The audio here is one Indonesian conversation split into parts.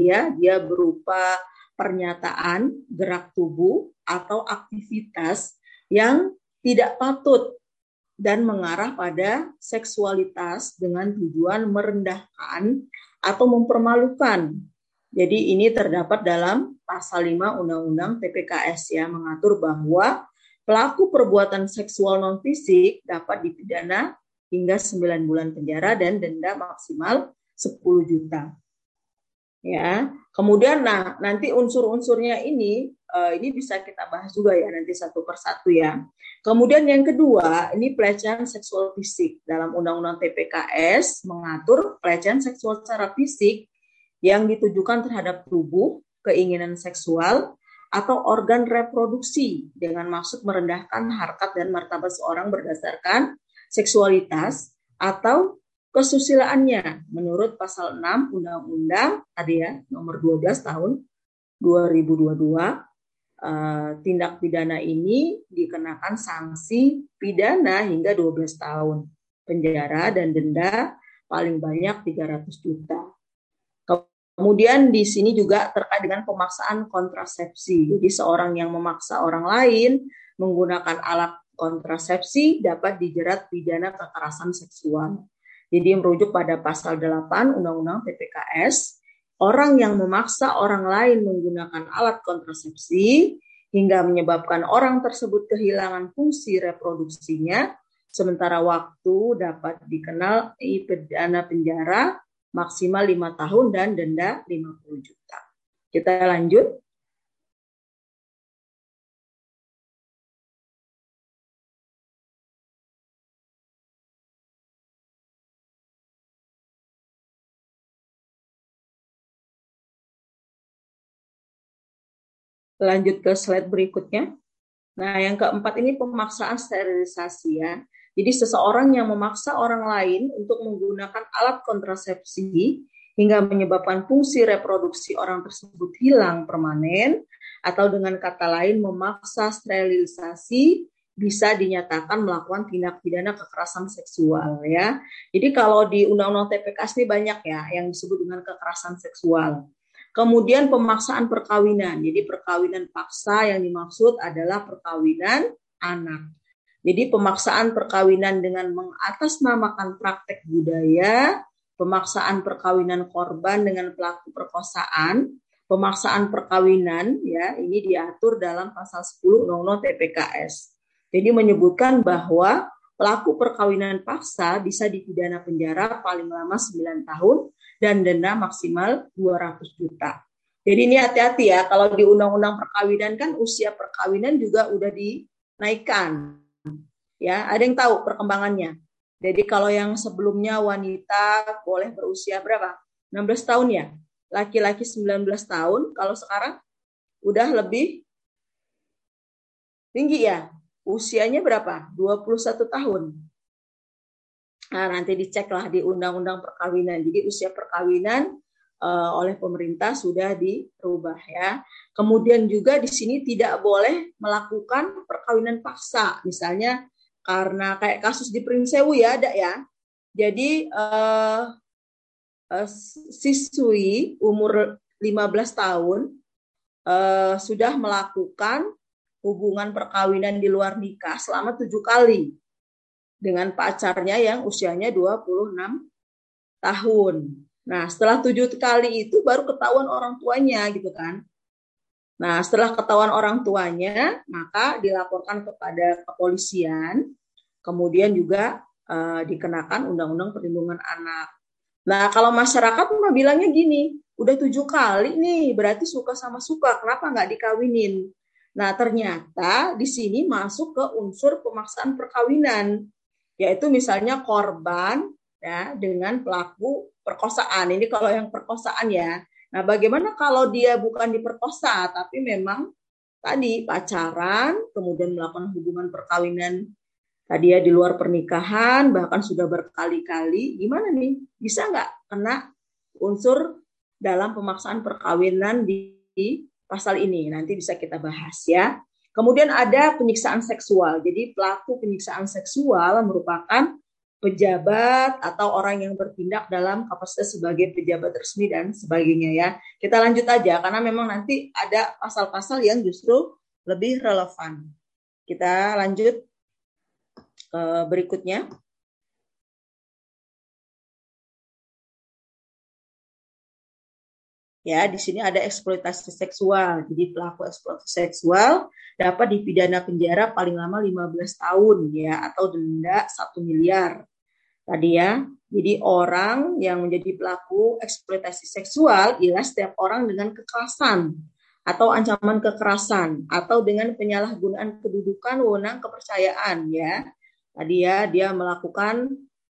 ya, dia berupa pernyataan, gerak tubuh atau aktivitas yang tidak patut dan mengarah pada seksualitas dengan tujuan merendahkan atau mempermalukan. Jadi ini terdapat dalam pasal 5 Undang-Undang TPKS ya mengatur bahwa pelaku perbuatan seksual non fisik dapat dipidana hingga 9 bulan penjara dan denda maksimal 10 juta ya. Kemudian nah nanti unsur-unsurnya ini uh, ini bisa kita bahas juga ya nanti satu persatu ya. Kemudian yang kedua ini pelecehan seksual fisik. Dalam undang-undang TPKS mengatur pelecehan seksual secara fisik yang ditujukan terhadap tubuh keinginan seksual atau organ reproduksi dengan maksud merendahkan harkat dan martabat seorang berdasarkan seksualitas atau kesusilaannya menurut pasal 6 Undang-Undang tadi ya nomor 12 tahun 2022 uh, eh, tindak pidana ini dikenakan sanksi pidana hingga 12 tahun penjara dan denda paling banyak 300 juta. Kemudian di sini juga terkait dengan pemaksaan kontrasepsi. Jadi seorang yang memaksa orang lain menggunakan alat kontrasepsi dapat dijerat pidana kekerasan seksual. Jadi merujuk pada pasal 8 Undang-Undang PPKS, orang yang memaksa orang lain menggunakan alat kontrasepsi hingga menyebabkan orang tersebut kehilangan fungsi reproduksinya, sementara waktu dapat dikenal pidana penjara maksimal lima tahun dan denda 50 juta. Kita lanjut. Lanjut ke slide berikutnya. Nah, yang keempat ini pemaksaan sterilisasi ya. Jadi seseorang yang memaksa orang lain untuk menggunakan alat kontrasepsi hingga menyebabkan fungsi reproduksi orang tersebut hilang permanen atau dengan kata lain memaksa sterilisasi bisa dinyatakan melakukan tindak pidana kekerasan seksual ya. Jadi kalau di Undang-Undang TPK ini banyak ya yang disebut dengan kekerasan seksual. Kemudian pemaksaan perkawinan. Jadi perkawinan paksa yang dimaksud adalah perkawinan anak. Jadi pemaksaan perkawinan dengan mengatasnamakan praktek budaya, pemaksaan perkawinan korban dengan pelaku perkosaan, pemaksaan perkawinan ya ini diatur dalam pasal 10 Undang-Undang TPKS. Jadi menyebutkan bahwa pelaku perkawinan paksa bisa dipidana penjara paling lama 9 tahun dan denda maksimal 200 juta. Jadi ini hati-hati ya, kalau di undang-undang perkawinan kan usia perkawinan juga udah dinaikkan. Ya, ada yang tahu perkembangannya. Jadi kalau yang sebelumnya wanita boleh berusia berapa? 16 tahun ya. Laki-laki 19 tahun, kalau sekarang udah lebih tinggi ya. Usianya berapa? 21 tahun. Nah, nanti diceklah di undang-undang perkawinan. Jadi usia perkawinan uh, oleh pemerintah sudah dirubah ya. Kemudian juga di sini tidak boleh melakukan perkawinan paksa, misalnya karena kayak kasus di Prinsewu ya ada ya. Jadi uh, uh, siswi umur 15 tahun uh, sudah melakukan hubungan perkawinan di luar nikah selama tujuh kali dengan pacarnya yang usianya 26 tahun. Nah, setelah tujuh kali itu baru ketahuan orang tuanya gitu kan. Nah, setelah ketahuan orang tuanya, maka dilaporkan kepada kepolisian, kemudian juga uh, dikenakan Undang-Undang Perlindungan Anak. Nah, kalau masyarakat mah bilangnya gini, udah tujuh kali nih, berarti suka sama suka, kenapa nggak dikawinin? Nah, ternyata di sini masuk ke unsur pemaksaan perkawinan yaitu misalnya korban ya dengan pelaku perkosaan. Ini kalau yang perkosaan ya. Nah, bagaimana kalau dia bukan diperkosa tapi memang tadi pacaran, kemudian melakukan hubungan perkawinan tadi ya di luar pernikahan, bahkan sudah berkali-kali, gimana nih? Bisa nggak kena unsur dalam pemaksaan perkawinan di, di pasal ini? Nanti bisa kita bahas ya. Kemudian ada penyiksaan seksual. Jadi pelaku penyiksaan seksual merupakan pejabat atau orang yang bertindak dalam kapasitas sebagai pejabat resmi dan sebagainya ya. Kita lanjut aja karena memang nanti ada pasal-pasal yang justru lebih relevan. Kita lanjut ke berikutnya. Ya, di sini ada eksploitasi seksual. Jadi pelaku eksploitasi seksual dapat dipidana penjara paling lama 15 tahun ya atau denda 1 miliar. Tadi ya. Jadi orang yang menjadi pelaku eksploitasi seksual ialah setiap orang dengan kekerasan atau ancaman kekerasan atau dengan penyalahgunaan kedudukan, wewenang, kepercayaan ya. Tadi ya dia melakukan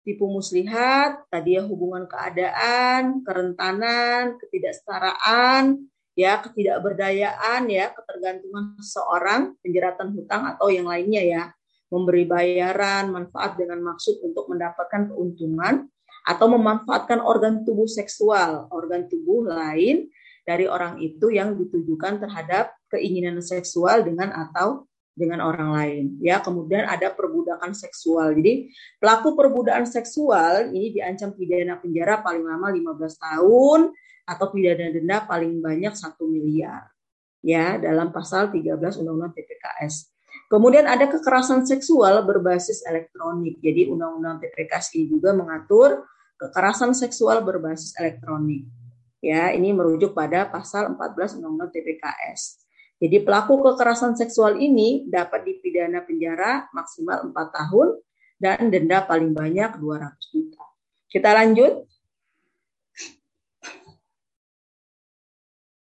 tipu muslihat, tadi ya hubungan keadaan, kerentanan, ketidaksetaraan, ya ketidakberdayaan, ya ketergantungan seseorang, penjeratan hutang atau yang lainnya ya, memberi bayaran, manfaat dengan maksud untuk mendapatkan keuntungan atau memanfaatkan organ tubuh seksual, organ tubuh lain dari orang itu yang ditujukan terhadap keinginan seksual dengan atau dengan orang lain. Ya kemudian ada perbudakan seksual. Jadi pelaku perbudakan seksual ini diancam pidana penjara paling lama 15 tahun atau pidana denda paling banyak satu miliar. Ya dalam pasal 13 Undang-Undang TPKS kemudian ada kekerasan seksual berbasis elektronik. Jadi Undang-Undang TPKS ini juga mengatur kekerasan seksual berbasis elektronik. Ya ini merujuk pada pasal 14 Undang-Undang TPKS jadi pelaku kekerasan seksual ini dapat dipidana penjara maksimal 4 tahun dan denda paling banyak 200 juta. Kita lanjut.